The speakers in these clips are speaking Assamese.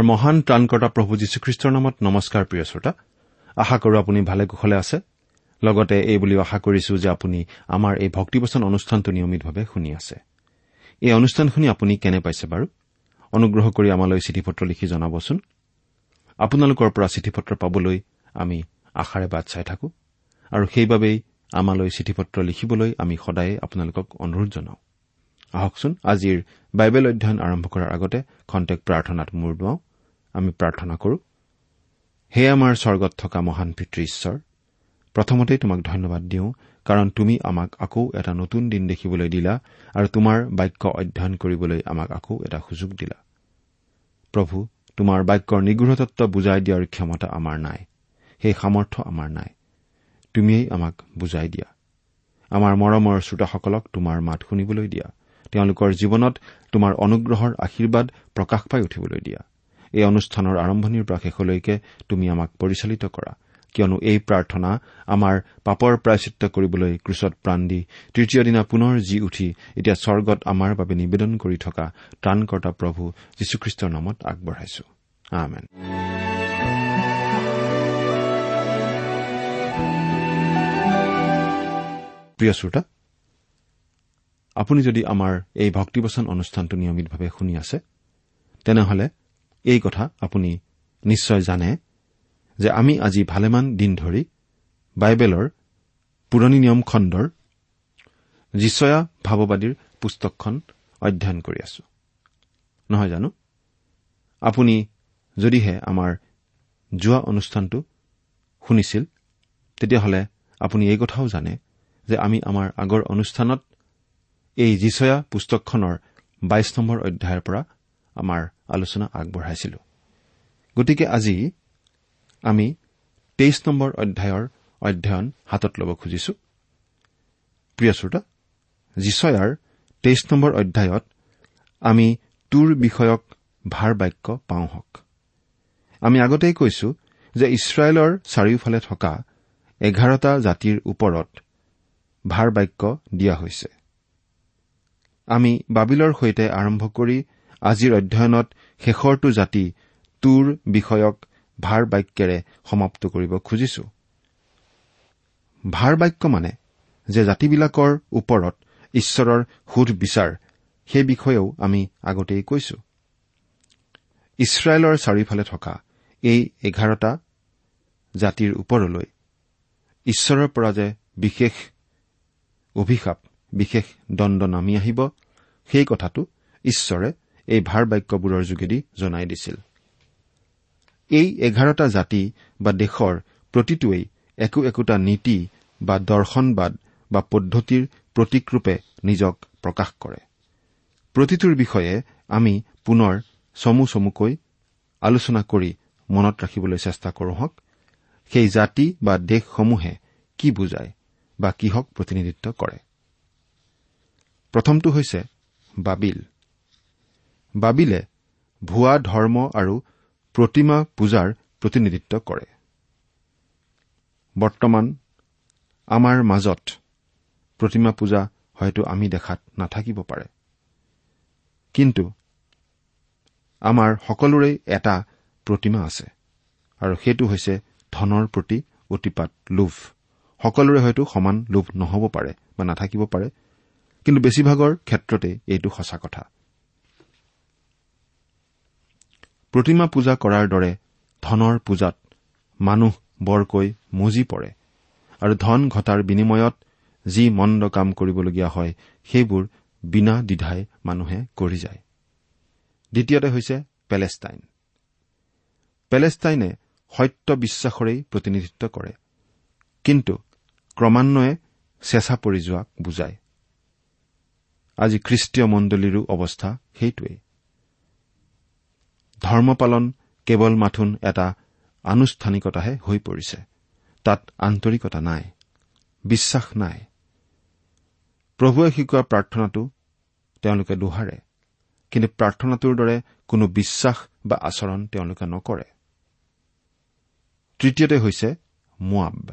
আমাৰ মহান ত্ৰাণকৰ্তা প্ৰভু যীশুখ্ৰীষ্টৰ নামত নমস্কাৰ প্ৰিয় শ্ৰোতা। আশা কৰো আপুনি ভালে কুশলে আছে। লগতে এই বুলিও আশা কৰিছো যে আপুনি আমাৰ এই ভক্তিবচন অনুষ্ঠানটো নিয়মিতভাৱে শুনি আছে। এই অনুষ্ঠান শুনি আপুনি কেনে পাইছে বাৰু? অনুগ্ৰহ কৰি আমালৈ চিঠি পত্ৰ লিখি জনাবচোন। আপোনালোকৰ পৰা চিঠি পত্ৰ পাবলৈ আমি আশাৰে বাট চাই থাকো। আৰু সেইবাবেই আমালৈ চিঠি পত্ৰ লিখিবলৈ আমি সদায়ে আপোনালোকক অনুৰোধ জনাওঁ। আহকচোন আজিৰ বাইবেল অধ্যয়ন আৰম্ভ কৰাৰ আগতে খন্তেক প্ৰাৰ্থনাত মূৰ দুৱাওঁ। আমি প্ৰাৰ্থনা কৰো। হে আমাৰ স্বৰ্গত থকা মহান পিতৃ ঈশ্বৰ প্ৰথমতেই তোমাক ধন্যবাদ দিওঁ কাৰণ তুমি আমাক আকৌ এটা নতুন দিন দেখিবলৈ দিলা আৰু তোমাৰ বাক্য অধ্যয়ন কৰিবলৈ আমাক আকৌ এটা সুযোগ দিলা। প্ৰভু তোমাৰ বাক্যৰ নিগৃঢ়তত্ব বুজাই দিয়াৰ ক্ষমতা আমাৰ নাই। সেই সামৰ্থ্য আমাৰ নাই। তুমিয়েই আমাক বুজাই দিয়া। আমাৰ মৰমৰ শ্ৰোতাসকলক তোমাৰ মাত শুনিবলৈ দিয়া। তেওঁলোকৰ জীৱনত তোমাৰ অনুগ্ৰহৰ আশীৰ্বাদ প্ৰকাশ পাই উঠিবলৈ দিয়া। এই অনুষ্ঠানৰ আৰম্ভণিৰ পৰা শেষলৈকে তুমি আমাক পৰিচালিত কৰা। কিয়নো এই প্ৰাৰ্থনা আমাৰ পাপৰ প্ৰায়চিত্ৰ কৰিবলৈ ক্ৰুচত প্ৰাণ দি তৃতীয় দিনা পুনৰ জি উঠি এতিয়া স্বৰ্গত আমাৰ বাবে নিবেদন কৰি থকা ত্ৰাণকৰ্তা প্ৰভু যীশুখ্ৰীষ্টৰ নামত আগবঢ়াইছো। প্ৰিয় শ্ৰোতা আপুনি যদি আমাৰ এই ভক্তিবচন অনুষ্ঠানটো নিয়মিতভাৱে শুনি আছে তেনেহলে এই কথা আপুনি নিশ্চয় জানে যে আমি আজি ভালেমান দিন ধৰি বাইবেলৰ পুৰণি নিয়ম খণ্ডৰ যিচয়া ভাৱবাদীৰ পুস্তকখন অধ্যয়ন কৰি আছো। নহয় জানো? আপুনি যদিহে আমাৰ যোৱা অনুষ্ঠানটো শুনিছিল তেতিয়াহ'লে আপুনি এই কথাও জানে যে আমি আমাৰ আগৰ অনুষ্ঠানত এই যিচয়া পুস্তকখনৰ বাইশ নম্বৰ অধ্যায়ৰ পৰা আমাৰ আলোচনা আগবঢ়াইছিলো। গতিকে আজি আমি তেইছ নম্বৰ অধ্যায়ৰ অধ্যয়ন হাতত ল'ব খুজিছো। প্ৰিয় শ্ৰোতা যিচয়াৰ তেইছ নম্বৰ অধ্যায়ত আমি তোৰ বিষয়ক ভাৰ বাক্য পাওঁ হওক। আমি আগতেই কৈছো যে ইছৰাইলৰ চাৰিওফালে থকা এঘাৰটা জাতিৰ ওপৰত ভাৰ বাক্য দিয়া হৈছে। আমি বাবিলৰ সৈতে আৰম্ভ কৰি আজিৰ অধ্যয়নত শেষৰটো জাতি তোৰ বিষয়ক ভাৰ বাক্যেৰে সমাপ্ত কৰিব খুজিছো। ভাৰ বাক্য মানে যে জাতিবিলাকৰ ওপৰত ঈশ্বৰৰ সোধ বিচাৰ সেই বিষয়েও আমি আগতেই কৈছো। ইছৰাইলৰ চাৰিওফালে থকা এই এঘাৰটা জাতিৰ ওপৰলৈ ঈশ্বৰৰ পৰা যে বিশেষ অভিশাপ বিশেষ দণ্ড নামি আহিব সেই কথাটো ঈশ্বৰে এই ভাৰ বাক্যবোৰৰ যোগেদি জনাই দিছিল। এই এঘাৰটা জাতি বা দেশৰ প্ৰতিটোৱেই একো একোটা নীতি বা দৰ্শনবাদ বা পদ্ধতিৰ প্ৰতীকৰূপে নিজক প্ৰকাশ কৰে। প্ৰতিটোৰ বিষয়ে আমি পুনৰ চমু চমুকৈ আলোচনা কৰি মনত ৰাখিবলৈ চেষ্টা কৰোঁ হওক সেই জাতি বা দেশসমূহে কি বুজায় বা কিহক প্ৰতিনিধিত্ব কৰে। প্ৰথমটো হৈছে বাবিল। বাবিলে ভুৱা ধৰ্ম আৰু প্ৰতিমা পূজাৰ প্ৰতিনিধিত্ব কৰে। বৰ্তমান আমাৰ মাজত প্ৰতিমা পূজা হয়তো আমি দেখাত নাথাকিব পাৰে। কিন্তু আমাৰ সকলোৰে এটা প্ৰতিমা আছে আৰু সেইটো হৈছে ধনৰ প্ৰতি অতিপাত লোভ। সকলোৰে হয়তো সমান লোভ নহ'ব পাৰে বা নাথাকিব পাৰে কিন্তু বেছিভাগৰ ক্ষেত্ৰতে এইটো সঁচা কথা। প্ৰতিমা পূজা কৰাৰ দৰে ধনৰ পূজাত মানুহ বৰকৈ মজি পৰে আৰু ধন ঘটাৰ বিনিময়ত যি মন্দ কাম কৰিবলগীয়া হয় সেইবোৰ বিনা দ্বিধাই মানুহে কৰি যায়। দ্বিতীয়তে হৈছে পেলেষ্টাইন। পেলেষ্টাইনে সত্য বিশ্বাসৰেই প্ৰতিনিধিত্ব কৰে কিন্তু ক্ৰমান্বয়ে চেঁচা পৰি যোৱাক বুজায়। আজি খ্ৰীষ্টীয় মণ্ডলীৰো অৱস্থা সেইটোৱেই। ধৰ্ম পালন কেৱল মাথোন এটা আনুষ্ঠানিকতাহে হৈ পৰিছে। তাত আন্তৰিকতা নাই বিশ্বাস নাই। প্ৰভুৱে শিকোৱা প্ৰাৰ্থনাটো তেওঁলোকে দোহাৰে কিন্তু প্ৰাৰ্থনাটোৰ দৰে কোনো বিশ্বাস বা আচৰণ তেওঁলোকে নকৰে। তৃতীয়তে হৈছে মোৱাব।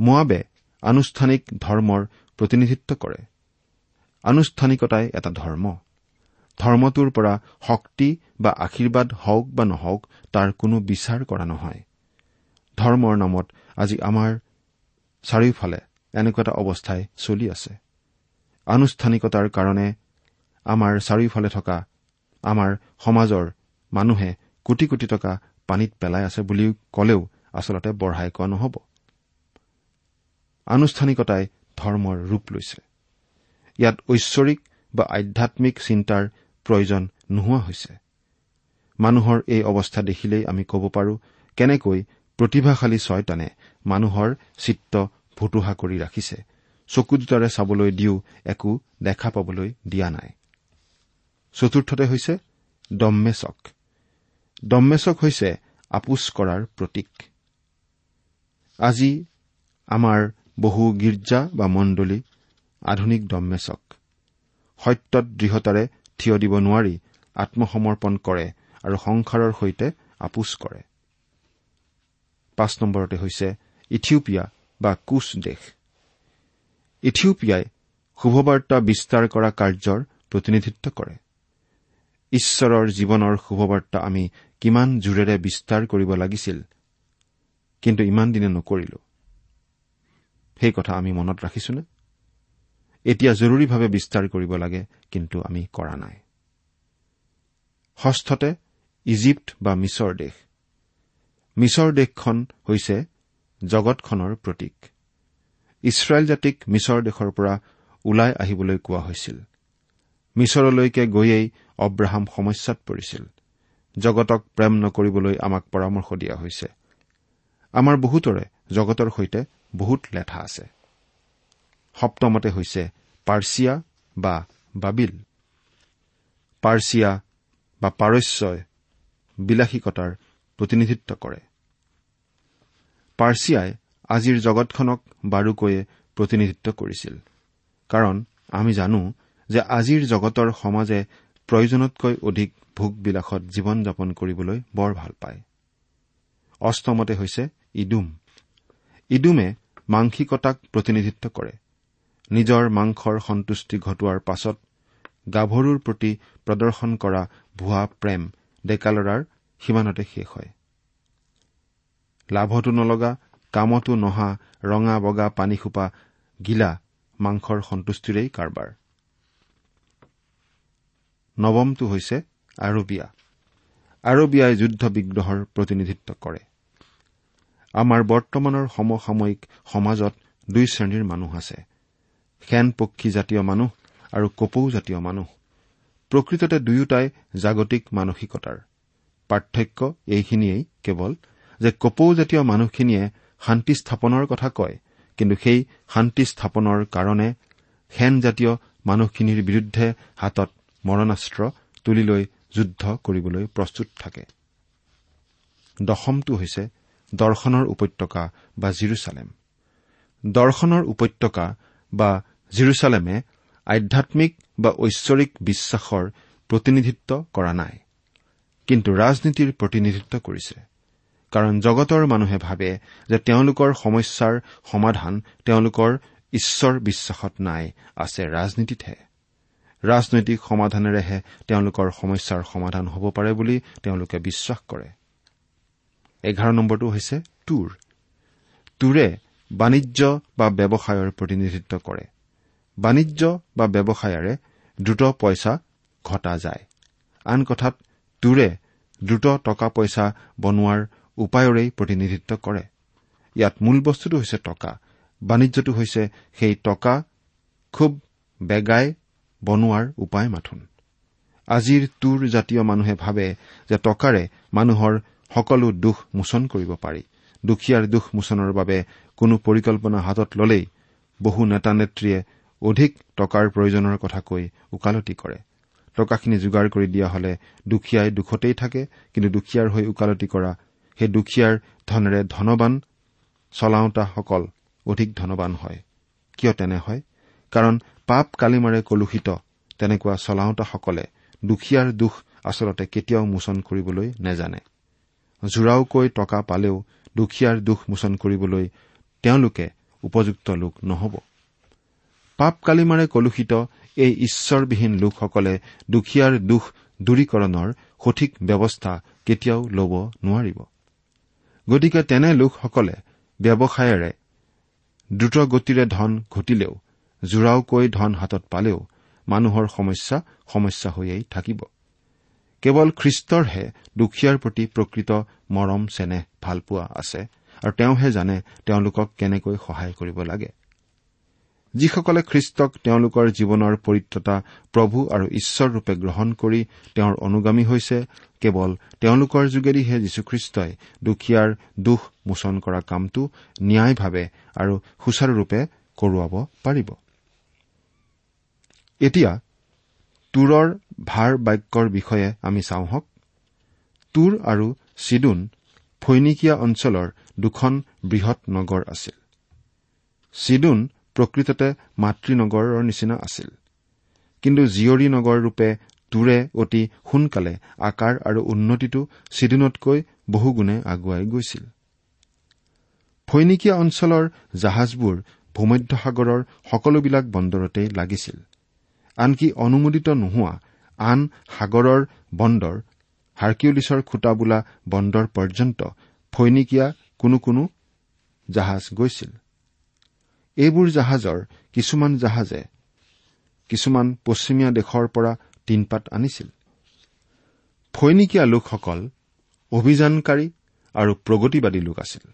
মোৱাবে আনুষ্ঠানিক ধৰ্মৰ প্ৰতিনিধিত্ব কৰে। আনুষ্ঠানিকতাই এটা ধৰ্ম। ধৰ্মটোৰ পৰা শক্তি বা আশীৰ্বাদ হওক বা নহওক তাৰ কোনো বিচাৰ কৰা নহয়। ধৰ্মৰ নামত আজি আমাৰ চাৰিওফালে এনেকুৱা এটা অৱস্থাই চলি আছে। আনুষ্ঠানিকতাৰ কাৰণে আমাৰ চাৰিওফালে থকা আমাৰ সমাজৰ মানুহে কোটি কোটি টকা পানীত পেলাই আছে বুলি কলেও আচলতে বঢ়াই কোৱা নহ'ব। আনুষ্ঠানিকতাই ধৰ্মৰ ৰূপ লৈছে। ইয়াত ঐশ্বৰিক বা আধ্যামিক চিন্তাৰ প্ৰয়োজন নোহোৱা হৈছে। মানুহৰ এই অৱস্থা দেখিলেই আমি ক'ব পাৰো কেনেকৈ প্ৰতিভাশালী ছয়তানে মানুহৰ চিত্ৰ ভুতুহা কৰি ৰাখিছে। চকু দুটাৰে চাবলৈ দিও একো দেখা পাবলৈ দিয়া নাই। চতুৰ্থতে হৈছে দম্মেচক। দম্মেচক হৈছে আপোচ কৰাৰ প্ৰতীক। আজি আমাৰ বহু গীৰ্জা বা মণ্ডলী আধুনিক দম্মেচক। সত্যত দৃঢ়তাৰে থিয় দিব নোৱাৰি আত্মসমৰ্পণ কৰে আৰু সংসাৰৰ সৈতে আপোচ কৰে। পাঁচ নম্বৰতে হৈছে ইথিওপিয়া বা কোচ দেশ। ইথিওপিয়াই শুভবাৰ্তা বিস্তাৰ কৰা কাৰ্যৰ প্ৰতিনিধিত্ব কৰে। ঈশ্বৰৰ জীৱনৰ শুভবাৰ্তা আমি কিমান জোৰেৰে বিস্তাৰ কৰিব লাগিছিল কিন্তু ইমান দিনে নকৰিলো। সেই কথা আমি মনত ৰাখিছোনে? এতিয়া জৰুৰীভাৱে বিস্তাৰ কৰিব লাগে কিন্তু আমি কৰা নাই। ষষ্ঠতে ইজিপ্ত বা মিছৰ দেশ। মিছৰ দেশখন হৈছে জগতখনৰ প্ৰতীক। ইছৰাইল জাতিক মিছৰ দেশৰ পৰা ওলাই আহিবলৈ কোৱা হৈছিল। মিছৰলৈকে গৈয়েই অব্ৰাহাম সমস্যাত পৰিছিল। জগতক প্ৰেম নকৰিবলৈ আমাক পৰামৰ্শ দিয়া হৈছে। আমাৰ বহুতৰে জগতৰ সৈতে বহুত লেঠা আছে। সপ্তমতে হৈছে পাৰ্চিয়া বা বাবিল। পাৰ্চিয়া বা পাৰস্যই বিলাসিকতাৰ প্ৰতিনিধিত্ব কৰে। পাৰ্চিয়াই আজিৰ জগতখনক বাৰুকৈয়ে প্ৰতিনিধিত্ব কৰিছিল। কাৰণ আমি জানো যে আজিৰ জগতৰ সমাজে প্ৰয়োজনতকৈ অধিক ভোগ বিলাসত জীৱন যাপন কৰিবলৈ বৰ ভাল পায়। অষ্টমতে হৈছে ইডুম। ইডুমে মাংসিকতাক প্ৰতিনিধিত্ব কৰে। নিজৰ মাংসৰ সন্তুষ্টি ঘটোৱাৰ পাছত গাভৰুৰ প্ৰতি প্ৰদৰ্শন কৰা ভুৱা প্ৰেম ডেকালৰাৰ সিমানতে শেষ হয়। লাভতো নলগা কামতো নহা ৰঙা বগা পানীসোপা গিলা মাংসৰ সন্তুষ্টিৰেই কাৰবাৰ। নৱমটো হৈছে আৰবিয়া আৰবিয়াই যুদ্ধ বিগ্ৰহৰ প্ৰতিনিধিত্ব কৰে। আমাৰ বৰ্তমানৰ সমসাময়িক সমাজত দুই শ্ৰেণীৰ মানুহ আছে। সেন পক্ষী জাতীয় মানুহ আৰু কপৌ জাতীয় মানুহ। প্ৰকৃততে দুয়োটাই জাগতিক মানসিকতাৰ। পাৰ্থক্য এইখিনিয়েই কেৱল যে কপৌ জাতীয় মানুহখিনিয়ে শান্তি স্থাপনৰ কথা কয় কিন্তু সেই শান্তি স্থাপনৰ কাৰণে সেনজাতীয় মানুহখিনিৰ বিৰুদ্ধে হাতত মৰণাস্ত্ৰ তুলি লৈ যুদ্ধ কৰিবলৈ প্ৰস্তুত থাকে। দশমটো হৈছে দৰ্শনৰ উপত্যকা বা জিৰচালেম। দৰ্শনৰ উপত্যকা বা জিৰচালেমে আধ্যামিক বা ঐশ্বৰিক বিশ্বাসৰ প্ৰতিনিধিত্ব কৰা নাই। কিন্তু ৰাজনীতিৰ প্ৰতিনিধিত্ব কৰিছে। কাৰণ জগতৰ মানুহে ভাবে যে তেওঁলোকৰ সমস্যাৰ সমাধান তেওঁলোকৰ ঈশ্বৰ বিশ্বাসত নাই আছে ৰাজনীতিতহে। ৰাজনৈতিক সমাধানেৰেহে তেওঁলোকৰ সমস্যাৰ সমাধান হ'ব পাৰে বুলি তেওঁলোকে বিশ্বাস কৰে। এঘাৰ নম্বৰটো হৈছে টুৰ টুৰে বাণিজ্য বা ব্যৱসায়ৰ প্ৰতিনিধিত্ব কৰে। বাণিজ্য বা ব্যৱসায়েৰে দ্ৰুত পইচা ঘটা যায়। আন কথাত টুৰে দ্ৰুত টকা পইচা বনোৱাৰ উপায়ৰেই প্ৰতিনিধিত্ব কৰে। ইয়াত মূল বস্তুটো হৈছে টকা। বাণিজ্যটো হৈছে সেই টকা খুব বেগাই বনোৱাৰ উপায় মাথোন। আজিৰ টুৰ জাতীয় মানুহে ভাবে যে টকাৰে মানুহৰ সকলো দুখ মোচন কৰিব পাৰি। দুখীয়াৰ দুখ মোচনৰ বাবে কোনো পৰিকল্পনা হাতত ললেই বহু নেতা নেত্ৰীয়ে অধিক টকাৰ প্ৰয়োজনৰ কথা কৈ ওকালতি কৰে। টকাখিনি যোগাৰ কৰি দিয়া হলে দুখীয়াই দুখতেই থাকে কিন্তু দুখীয়াৰ হৈ ওকালতি কৰা সেই দুখীয়াৰ ধনেৰে ধনবান চলাওঁতাসকল অধিক ধনবান হয়। কিয় তেনে হয়? কাৰণ পাপ কালিমাৰে কলুষিত তেনেকুৱা চলাওঁতাসকলে দুখীয়াৰ দুখ আচলতে কেতিয়াও মোচন কৰিবলৈ নেজানে। জোৰাওকৈ টকা পালেও দুখীয়াৰ দুখ মোচন কৰিবলৈ তেওঁলোকে উপযুক্ত লোক নহ'ব। পাপ কালিমাৰে কলুষিত এই ঈশ্বৰবিহীন লোকসকলে দুখীয়াৰ দুখ দূৰীকৰণৰ সঠিক ব্যৱস্থা কেতিয়াও ল'ব নোৱাৰিব। গতিকে তেনে লোকসকলে ব্যৱসায়েৰে দ্ৰুতগতিৰে ধন ঘটিলেও জোৰাওকৈ ধন হাতত পালেও মানুহৰ সমস্যা সমস্যা হৈয়েই থাকিব। কেৱল খ্ৰীষ্টৰহে দুখীয়াৰ প্ৰতি প্ৰকৃত মৰম চেনেহ ভালপোৱা আছে। আৰু তেওঁহে জানে তেওঁলোকক কেনেকৈ সহায় কৰিব লাগে। যিসকলে খ্ৰীষ্টক তেওঁলোকৰ জীৱনৰ পৰিত্ৰতা প্ৰভু আৰু ঈশ্বৰৰূপে গ্ৰহণ কৰি তেওঁৰ অনুগামী হৈছে কেৱল তেওঁলোকৰ যোগেদিহে যীশুখ্ৰীষ্টই দুখীয়াৰ দুখ মোচন কৰা কামটো ন্যায়ভাৱে আৰু সুচাৰুৰূপে কৰোৱাব পাৰিব। এতিয়া তুৰৰ ভাৰ বাক্যৰ বিষয়ে আমি চাওঁ হওক। তুৰ আৰু চিডুন ফৈনিকীয়া অঞ্চলৰ দুখন বৃহৎ নগৰ আছিল। চিডুন প্ৰকৃততে মাতৃনগৰৰ নিচিনা আছিল। কিন্তু জীয়ৰী নগৰ ৰূপে তুৰে অতি সোনকালে আকাৰ আৰু উন্নতিটো চিডুনতকৈ বহুগুণে আগুৱাই গৈছিল। ফৈনিকীয়া অঞ্চলৰ জাহাজবোৰ ভূমধ্যসাগৰৰ সকলোবিলাক বন্দৰতেই লাগিছিল। আনকি অনুমোদিত নোহোৱা আন সাগৰৰ বন্দৰ হাৰ্কিউলিছৰ খুটা বোলা বন্দৰ পৰ্যন্ত ফৈনিকীয়া কোনো কোনো জাহাজ গৈছিল। এইবোৰ জাহাজৰ কিছুমান জাহাজে কিছুমান পশ্চিমীয়া দেশৰ পৰা টিনপাত আনিছিল। ফৈনিকীয়া লোকসকল অভিযানকাৰী আৰু প্ৰগতিবাদী লোক আছিল।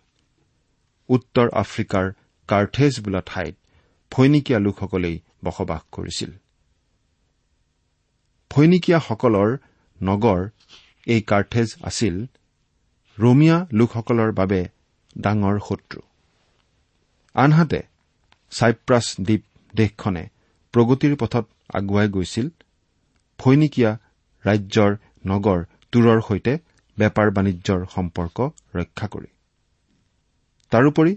উত্তৰ আফ্ৰিকাৰ কাৰ্থেজ বোলা ঠাইত ফৈনিকীয়া লোকসকলেই বসবাস কৰিছিল। ফৈনিকীয়াসকলৰ নগৰ এই কাৰ্থেজ আছিল। ৰোমিয়া লোকসকলৰ বাবে ডাঙৰ শত্ৰু। আনহাতে ছাইপ্ৰাছ দ্বীপ দেশখনে প্ৰগতিৰ পথত আগুৱাই গৈছিল। ফৈনিকীয়া ৰাজ্যৰ নগৰ তুৰৰ সৈতে বেপাৰ বাণিজ্যৰ সম্পৰ্ক ৰক্ষা কৰি। তাৰোপৰি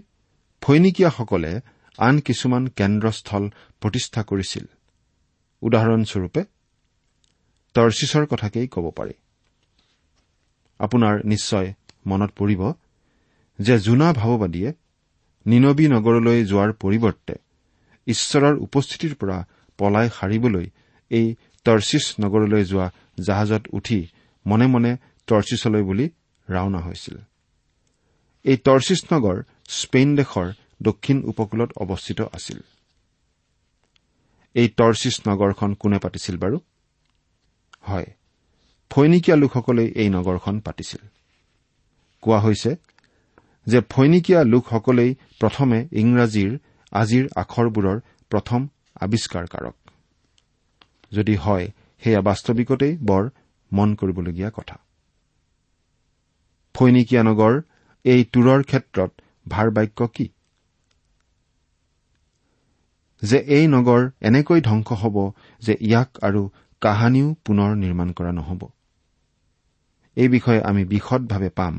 ফৈনিকীয়াসকলে আন কিছুমান কেন্দ্ৰস্থল প্ৰতিষ্ঠা কৰিছিল। উদাহৰণস্বৰূপে টৰ্চিছৰ কথাকেই ক'ব পাৰি। আপোনাৰ নিশ্চয় মনত পৰিব যে জোনা ভাৱবাদীয়ে নিনবী নগৰলৈ যোৱাৰ পৰিৱৰ্তে ঈশ্বৰৰ উপস্থিতিৰ পৰা পলাই সাৰিবলৈ এই টৰ্চিছ নগৰলৈ যোৱা জাহাজত উঠি মনে মনে টৰ্চিছলৈ বুলি ৰাওনা হৈছিল। এই টৰ্চিছ নগৰ স্পেইন দেশৰ দক্ষিণ উপকূলত অৱস্থিত আছিল। এই টৰ্চিছ নগৰখন কোনে পাতিছিল বাৰু? হয় ফৈনিকীয়া লোকসকলে এই নগৰখন পাতিছিল। কোৱা হৈছে যে ফৈনিকীয়া লোকসকলেই প্ৰথমে ইংৰাজীৰ আজিৰ আখৰবোৰৰ প্ৰথম আৱিষ্কাৰকাৰক। যদি হয় সেয়া বাস্তৱিকতেই বৰ মন কৰিবলগীয়া কথা। ফৈনিকীয়া নগৰ এই তুৰৰ ক্ষেত্ৰত ভাৰ বাক্য কি? যে এই নগৰ এনেকৈ ধ্বংস হ'ব যে ইয়াক আৰু কাহানিও পুনৰ নিৰ্মাণ কৰা নহ'ব। এই বিষয়ে আমি বিশদভাৱে পাম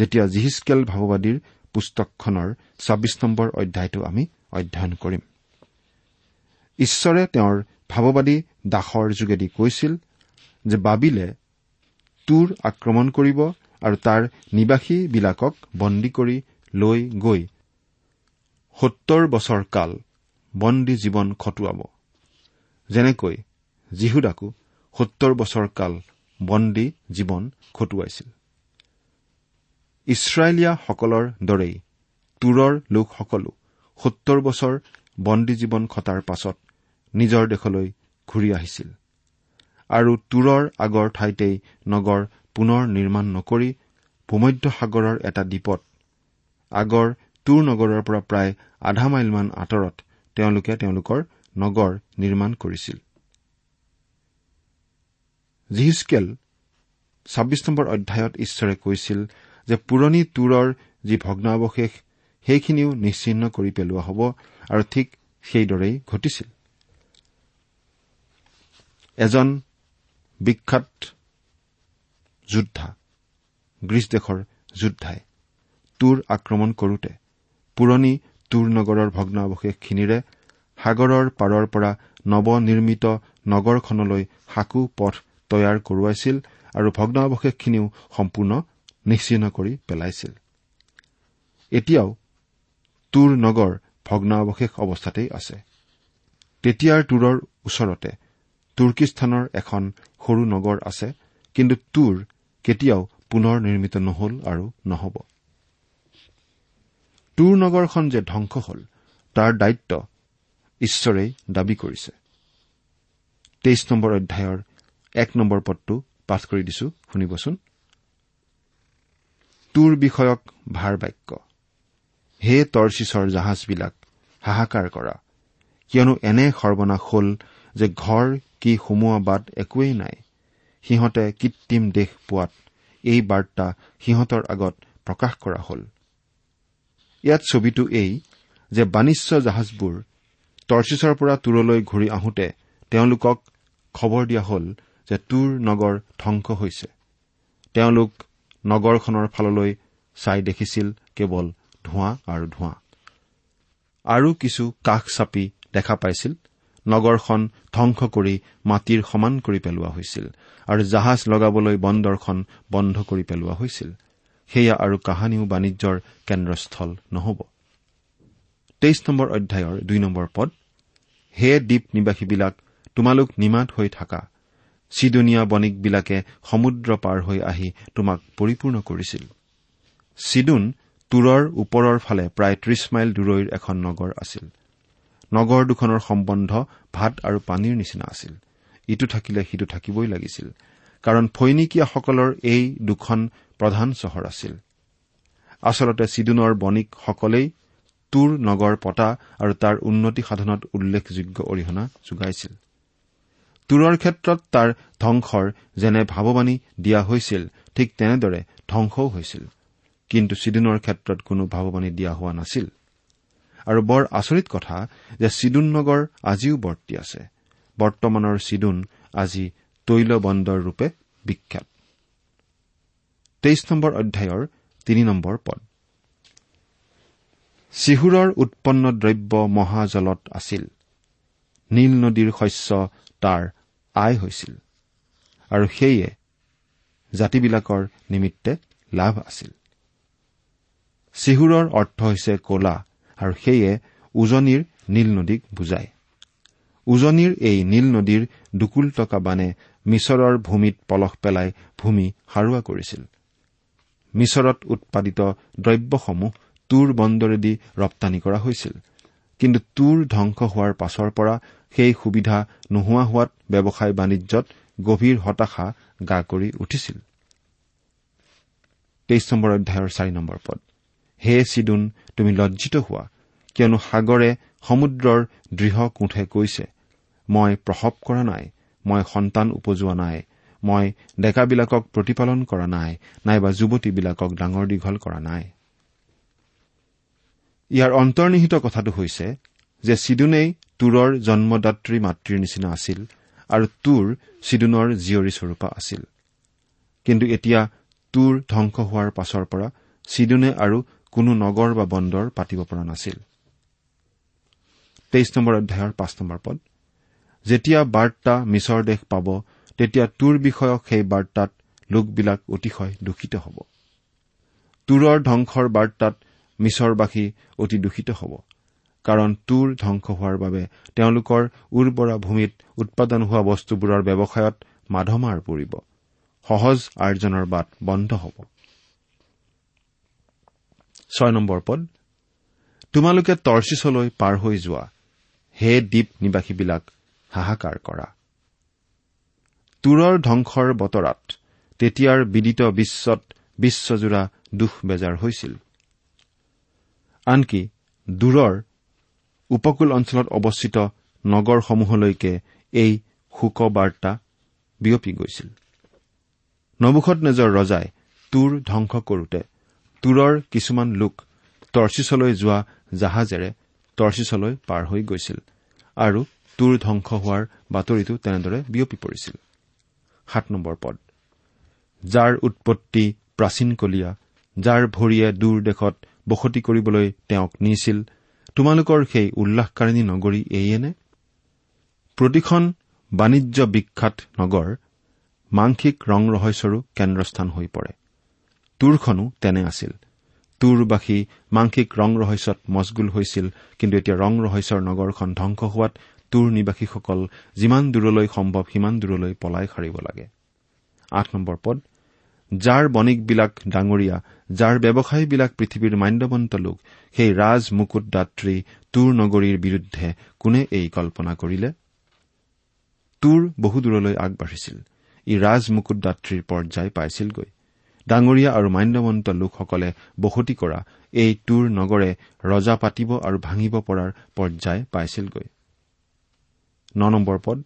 যেতিয়া জিহিচকেল ভাৱবাদীৰ পুস্তকখনৰ ছাব্বিছ নম্বৰ অধ্যায়টো আমি অধ্যয়ন কৰিম। ঈশ্বৰে তেওঁৰ ভাৱবাদী দাসৰ যোগেদি কৈছিল যে বাবিলে তুৰ আক্ৰমণ কৰিব আৰু তাৰ নিবাসীবিলাকক বন্দী কৰি লৈ গৈ সত্তৰ বছৰ কাল বন্দী জীৱন খটুৱাব। যেনেকৈ যীহুদাকো সত্তৰ বছৰ কাল বন্দী জীৱন খটুৱাইছিল। ইছৰাইলীয়াসকলৰ দৰেই তুৰৰ লোকসকলো সত্তৰ বছৰ বন্দী জীৱন খটাৰ পাছত নিজৰ দেশলৈ ঘূৰি আহিছিল। আৰু তুৰৰ আগৰ ঠাইতেই নগৰ পুনৰ নিৰ্মাণ নকৰি ভূমধ্য সাগৰৰ এটা দ্বীপত আগৰ তুৰ নগৰৰ পৰা প্ৰায় আধা মাইলমান আঁতৰত তেওঁলোকে তেওঁলোকৰ নগৰ নিৰ্মাণ কৰিছিল। জিহিচকেল ছাব্বিছ নম্বৰ অধ্যায়ত ঈশ্বৰে কৈছিল যে পুৰণি তুৰৰ যি ভগ্নাৱশেষ সেইখিনিও নিশ্চিন্ন কৰি পেলোৱা হ'ব আৰু ঠিক সেইদৰেই ঘটিছিল। এজন বিখ্যাত যোদ্ধা গ্ৰীচ দেশৰ যোদ্ধাই তুৰ আক্ৰমণ কৰোতে পুৰণি তুৰ নগৰৰ ভগ্নাৱশেষখিনিৰে সাগৰৰ পাৰৰ পৰা নৱনিৰ্মিত নগৰখনলৈ সাকু পথ তৈয়াৰ কৰোৱাইছিল আৰু ভগ্নাৱশেষখিনিও সম্পূৰ্ণ নিশ্চিন্ন কৰি পেলাইছিল। এতিয়াও তুৰ নগৰ ভগ্নাৱশেষ অৱস্থাতেই আছে। তেতিয়াৰ তুৰৰ ওচৰতে তুৰ্কিস্তানৰ এখন সৰু নগৰ আছে কিন্তু তুৰ কেতিয়াও পুনৰ নিৰ্মিত নহল আৰু নহব। তুৰ নগৰখন যে ধ্বংস হল তাৰ দায়িত্ব ঈশ্বৰেই দাবী কৰিছে। তেইছ নম্বৰ অধ্যায়ৰ এক নম্বৰ পদটো পাঠ কৰি দিছো শুনিবচোন। তোৰ বিষয়ক ভাৰ বাক্য হে টৰ্চিছৰ জাহাজবিলাক হাহাকাৰ কৰা। কিয়নো এনে সৰ্বনাশ হল যে ঘৰ কি সুমোৱা বাট একোৱেই নাই। সিহঁতে কৃত্ৰিম দেশ পোৱাত এই বাৰ্তা সিহঁতৰ আগত প্ৰকাশ কৰা হল। ইয়াত ছবিটো এই যে বাণিজ্য জাহাজবোৰ টৰ্চিছৰ পৰা তুৰলৈ ঘূৰি আহোঁতে তেওঁলোকক খবৰ দিয়া হল যে তুৰ নগৰ ধ্বংস হৈছে। তেওঁলোক নগৰখনৰ ফাললৈ চাই দেখিছিল কেৱল ধোঁৱা আৰু ধোঁৱা। আৰু কিছু কাষ চাপি দেখা পাইছিল। নগৰখন ধ্বংস কৰি মাটিৰ সমান কৰি পেলোৱা হৈছিল আৰু জাহাজ লগাবলৈ বন্দৰখন বন্ধ কৰি পেলোৱা হৈছিল। সেয়া আৰু কাহানিও বাণিজ্যৰ কেন্দ্ৰস্থল নহ'ব। তেইছ নম্বৰ অধ্যায়ৰ দুই নম্বৰ পদ হে দ্বীপ নিবাসীবিলাক তোমালোক নিমাত হৈ থাকা। চিডনীয়া বণিকবিলাকে সমুদ্ৰ পাৰ হৈ আহি তোমাক পৰিপূৰ্ণ কৰিছিল। চিডুন তুৰৰ ওপৰৰ ফালে প্ৰায় ত্ৰিশ মাইল দূৰৈৰ এখন নগৰ আছিল। নগৰ দুখনৰ সম্বন্ধ ভাত আৰু পানীৰ নিচিনা আছিল। ইটো থাকিলে সিটো থাকিবই লাগিছিল কাৰণ ফৈনিকীয়াসকলৰ এই দুখন প্ৰধান চহৰ আছিল। আচলতে চিডুনৰ বণিকসকলেই তুৰ নগৰ পতা আৰু তাৰ উন্নতি সাধনত উল্লেখযোগ্য অৰিহণা যোগাইছিল। তুৰৰ ক্ষেত্ৰত তাৰ ধ্বংসৰ যেনে ভাৱবাণী দিয়া হৈছিল ঠিক তেনেদৰে ধ্বংসও হৈছিল। কিন্তু চিডুনৰ ক্ষেত্ৰত কোনো ভাৱবাণী দিয়া হোৱা নাছিল। আৰু বৰ আচৰিত কথা যে চিডুন নগৰ আজিও বৰ্তি আছে। বৰ্তমানৰ চিডুন আজি তৈল বন্দৰ ৰূপে বিখ্যাত। তেইছ নম্বৰ অধ্যায়ৰ তিনি নম্বৰ পদ। চিহুৰৰ উৎপন্ন দ্ৰব্য মহাজলত আছিল। নীল নদীৰ শস্য তাৰ আয় হৈছিল আৰু সেয়ে জাতিবিলাকৰ নিমিত্তে লাভ আছিল। চিহুৰৰ অৰ্থ হৈছে কলা আৰু সেয়ে উজনিৰ নীল নদীক বুজায়। উজনিৰ এই নীল নদীৰ দুকুল টকা বানে মিছৰৰ ভূমিত পলস পেলাই ভূমি সাৰুৱা কৰিছিল। মিছৰত উৎপাদিত দ্ৰব্যসমূহ তুৰ বন্দৰেদি ৰপ্তানি কৰা হৈছিল কিন্তু তুৰ ধ্বংস হোৱাৰ পাছৰ পৰা সেই সুবিধা নোহোৱা হোৱাত ব্যৱসায় বাণিজ্যত গভীৰ হতাশা গা কৰি উঠিছিল। হে চিডুন তুমি লজ্জিত হোৱা কিয়নো সাগৰে সমুদ্ৰৰ দৃঢ় কোঠে কৈছে মই প্ৰসৱ কৰা নাই মই সন্তান উপজোৱা নাই মই ডেকাবিলাকক প্ৰতিপালন কৰা নাই নাইবা যুৱতীবিলাকক ডাঙৰ দীঘল কৰা নাই। ইয়াৰ অন্তৰ্নিহিত কথাটো হৈছে যে চিডুনেই তুৰৰ জন্মদাত্ৰী মাতৃৰ নিচিনা আছিল আৰু তুৰ চিডুনৰ জীয়ৰী স্বৰূপা আছিল। কিন্তু এতিয়া তুৰ ধ্বংস হোৱাৰ পাছৰ পৰা চিডুনে আৰু কোনো নগৰ বা বন্দৰ পাতিব পৰা নাছিল। তেইছ নম্বৰ অধ্যায়ৰ পাঁচ নম্বৰ পদ। যেতিয়া বাৰ্তা মিছৰ দেশ পাব তেতিয়া তুৰ বিষয়ক সেই বাৰ্তাত লোকবিলাক অতিশয় দূষিত হ'ব। তুৰৰ ধ্বংসৰ বাৰ্তাত মিছৰবাসী অতি দূষিত হ'ব। কাৰণ তুৰ ধ্বংস হোৱাৰ বাবে তেওঁলোকৰ উৰ্বৰা ভূমিত উৎপাদন হোৱা বস্তুবোৰৰ ব্যৱসায়ত মাধমাৰ পৰিব। সহজ আৰ্জনৰ বাট বন্ধ হ'ব। পদ তোমালোকে টৰ্চিছলৈ পাৰ হৈ যোৱা। হে দ্বীপ নিবাসীবিলাক হাহাকাৰ কৰা। তুৰৰ ধ্বংসৰ বতৰাত তেতিয়াৰ বিদিত বিশ্বত বিশ্বজোৰা দুখ বেজাৰ হৈছিল। আনকি দূৰৰ উপকূল অঞ্চলত অৱস্থিত নগৰসমূহলৈকে এই শোকবাৰ্তা বিয়পি গৈছিল। নবুখত নেজৰ ৰজাই তুৰ ধ্বংস কৰোতে তুৰৰ কিছুমান লোক টৰ্চিছলৈ যোৱা জাহাজেৰে টৰ্চিছলৈ পাৰ হৈ গৈছিল আৰু তুৰ ধ্বংস হোৱাৰ বাতৰিটো তেনেদৰে বিয়পি পৰিছিল। যাৰ উৎপত্তি প্ৰাচীনকলীয়া যাৰ ভৰিয়ে দূৰ দেশত বসতি কৰিবলৈ তেওঁক নিছিল তোমালোকৰ সেই উল্লাসকাৰিণী নগৰী এইয়েনে প্ৰতিখন বাণিজ্য বিখ্যাত নগৰ মাংসিক ৰং ৰহস্যৰো কেন্দ্ৰস্থান হৈ পৰে। তুৰখনো তেনে আছিল। তুৰবাসী মাংসিক ৰং ৰহস্যত মচগুল হৈছিল কিন্তু এতিয়া ৰং ৰহস্যৰ নগৰখন ধ্বংস হোৱাত তুৰ নিবাসীসকল যিমান দূৰলৈ সম্ভৱ সিমান দূৰলৈ পলাই সাৰিব লাগে। আঠ নম্বৰ পদ যাৰ বণিকবিলাক ডাঙৰীয়া যাৰ ব্যৱসায়ীবিলাক পৃথিৱীৰ মান্যৱন্ত লোক সেই ৰাজ মুকুট দাত্ৰী তুৰ নগৰীৰ বিৰুদ্ধে কোনে এই কল্পনা কৰিলে? তুৰ বহু দূৰলৈ আগবাঢ়িছিল। ই ৰাজ মুকুট দাত্ৰীৰ পৰ্যায় পাইছিলগৈ। ডাঙৰীয়া আৰু মান্যৱন্ত লোকসকলে বসতি কৰা এই তুৰ নগৰে ৰজা পাতিব আৰু ভাঙিব পৰাৰ পৰ্যায় পাইছিলগৈ। ন নম্বৰ পদ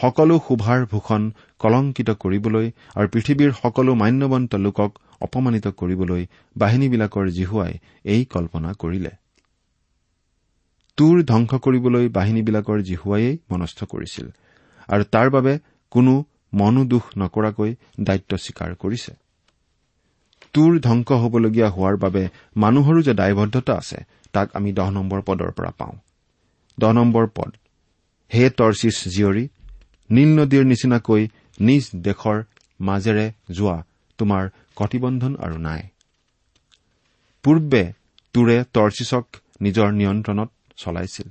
সকলো শোভাৰ ভূষণ কলংকিত কৰিবলৈ আৰু পৃথিৱীৰ সকলো মান্যৱন্ত লোকক অপমানিত কৰিবলৈ বাহিনীবিলাকৰ জিহুৱাই এই কল্পনা কৰিলে। তুৰ ধ্বংস কৰিবলৈ বাহিনীবিলাকৰ জিহুৱাইয়েই মনস্থ কৰিছিল আৰু তাৰ বাবে কোনো মনোদোষ নকৰাকৈ দায়িত্ব স্বীকাৰ কৰিছে। তুৰ ধ্বংস হবলগীয়া হোৱাৰ বাবে মানুহৰো যে দায়বদ্ধতা আছে তাক আমি দহ নম্বৰ পদৰ পৰা পাওঁ। দহ নম্বৰ পদ। হে টৰ্চিছ জীয়ৰী নীল নদীৰ নিচিনাকৈ নিজ দেশৰ মাজেৰে যোৱা তোমাৰ কটিবন্ধন আৰু নাই। পূৰ্বে তুৰে টৰ্চিছক নিজৰ নিয়ন্ত্ৰণত চলাইছিল।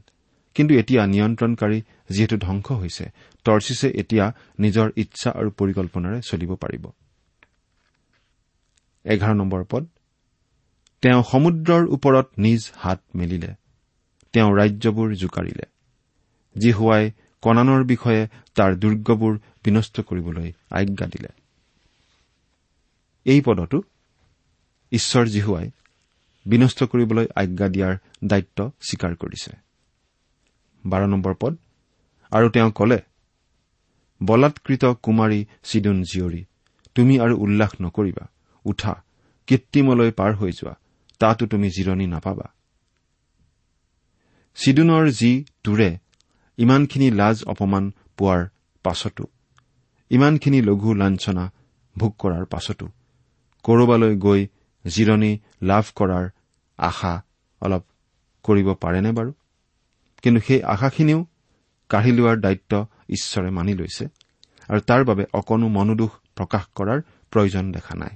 কিন্তু এতিয়া নিয়ন্ত্ৰণকাৰী যিহেতু ধ্বংস হৈছে টৰ্চিছে এতিয়া নিজৰ ইচ্ছা আৰু পৰিকল্পনাৰে চলিব পাৰিব। তেওঁ সমুদ্ৰৰ ওপৰত নিজ হাত মেলিলে। তেওঁ ৰাজ্যবোৰ জোকাৰিলে। যি হোৱাই কণানৰ বিষয়ে তাৰ দুৰ্গবোৰ বিনষ্ট কৰিবলৈ আজ্ঞা দিলে। এই পদতো ঈশ্বৰ জীহুৱাই বিনষ্ট কৰিবলৈ আজ্ঞা দিয়াৰ দায়িত্ব স্বীকাৰ কৰিছে। বাৰ নম্বৰ পদ। আৰু তেওঁ কলে বলাৎকৃত কুমাৰী চিডুন জীয়ৰী তুমি আৰু উল্লাস নকৰিবা। উঠা কৃত্ৰিমলৈ পাৰ হৈ যোৱা তাতো তুমি জিৰণি নাপাবা। চিডুনৰ যি তোৰে ইমানখিনি লাজ অপমান পোৱাৰ পাছতো ইমানখিনি লঘু লাঞ্চনা ভোগ কৰাৰ পাছতো কৰবালৈ গৈ জিৰণি লাভ কৰাৰ আশা অলপ কৰিব পাৰেনে বাৰু? কিন্তু সেই আশাখিনিও কাঢ়ি লোৱাৰ দায়িত্ব ঈশ্বৰে মানি লৈছে আৰু তাৰ বাবে অকণো মনোদোষ প্ৰকাশ কৰাৰ প্ৰয়োজন দেখা নাই।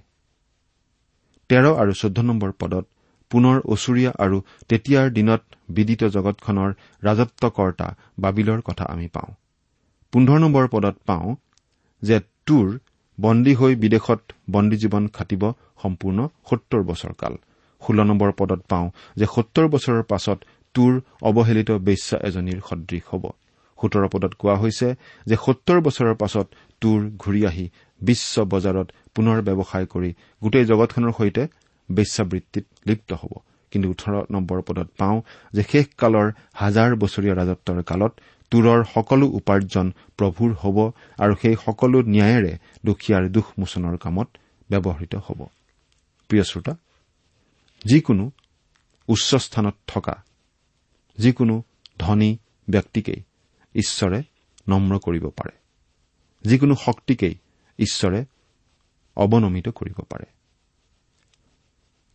তেৰ আৰু চৈধ্য নম্বৰ পদত পুনৰ ওচৰীয়া আৰু তেতিয়াৰ দিনত বিদিত জগতখনৰ ৰাজত্বকৰ্তা বাবিলৰ কথা আমি পাওঁ। পোন্ধৰ নম্বৰ পদত পাওঁ যে তোৰ বন্দী হৈ বিদেশত বন্দী জীৱন খাটিব সম্পূৰ্ণ সত্তৰ বছৰ কাল। ষোল্ল নম্বৰ পদত পাওঁ যে সত্তৰ বছৰৰ পাছত তোৰ অৱহেলিত বেশ্যা এজনীৰ সদৃশ হ'ব। সোতৰ পদত কোৱা হৈছে যে সত্তৰ বছৰৰ পাছত তোৰ ঘূৰি আহি বিশ্ব বজাৰত পুনৰ ব্যৱসায় কৰি গোটেই জগতখনৰ সৈতে বেশ্যাবৃত্তিত লিপ্ত হ'ব। কিন্তু ওঠৰ নম্বৰ পদত পাওঁ যে শেষকালৰ হাজাৰ বছৰীয়া ৰাজত্বৰ কালত তোৰৰ সকলো উপাৰ্জন প্ৰভুৰ হ'ব আৰু সেই সকলো ন্যায়েৰে দুখীয়াৰ দুখমোচনৰ কামত ব্যৱহৃত হ'ব। যিকোনো উচ্চ স্থানত থকা যিকোনো ধনী ব্যক্তিকেই ঈশ্বৰে নম্ৰ কৰিব পাৰে। যিকোনো শক্তিকেই ঈশ্বৰে অৱনমিত কৰিব পাৰে।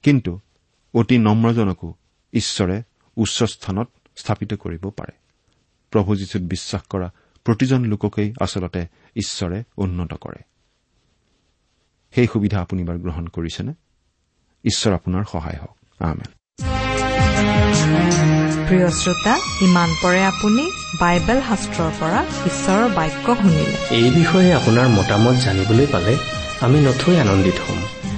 কিন্তু অতি নম্ৰজনকো ঈশ্বৰে উচ্চ স্থানত স্থাপিত কৰিব পাৰে। প্ৰভু যীশুত বিশ্বাস কৰা প্ৰতিজন লোককেই আচলতে ঈশ্বৰে উন্নত কৰে। সেই সুবিধা আপুনি বাৰ গ্ৰহণ কৰিছেনে? ঈশ্বৰ আপোনাৰ সহায় হওক। আমেন। প্ৰিয় শ্ৰোতা ইমান পৰে আপুনি বাইবেল শাস্ত্ৰৰ পৰা ঈশ্বৰৰ বাক্য শুনিলে। এই বিষয়ে আপোনাৰ মতামত জানিবলৈ পালে আমি নথৈ আনন্দিত হ'ম।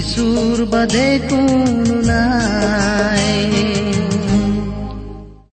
যিচুৰ বাদে কোনো নাই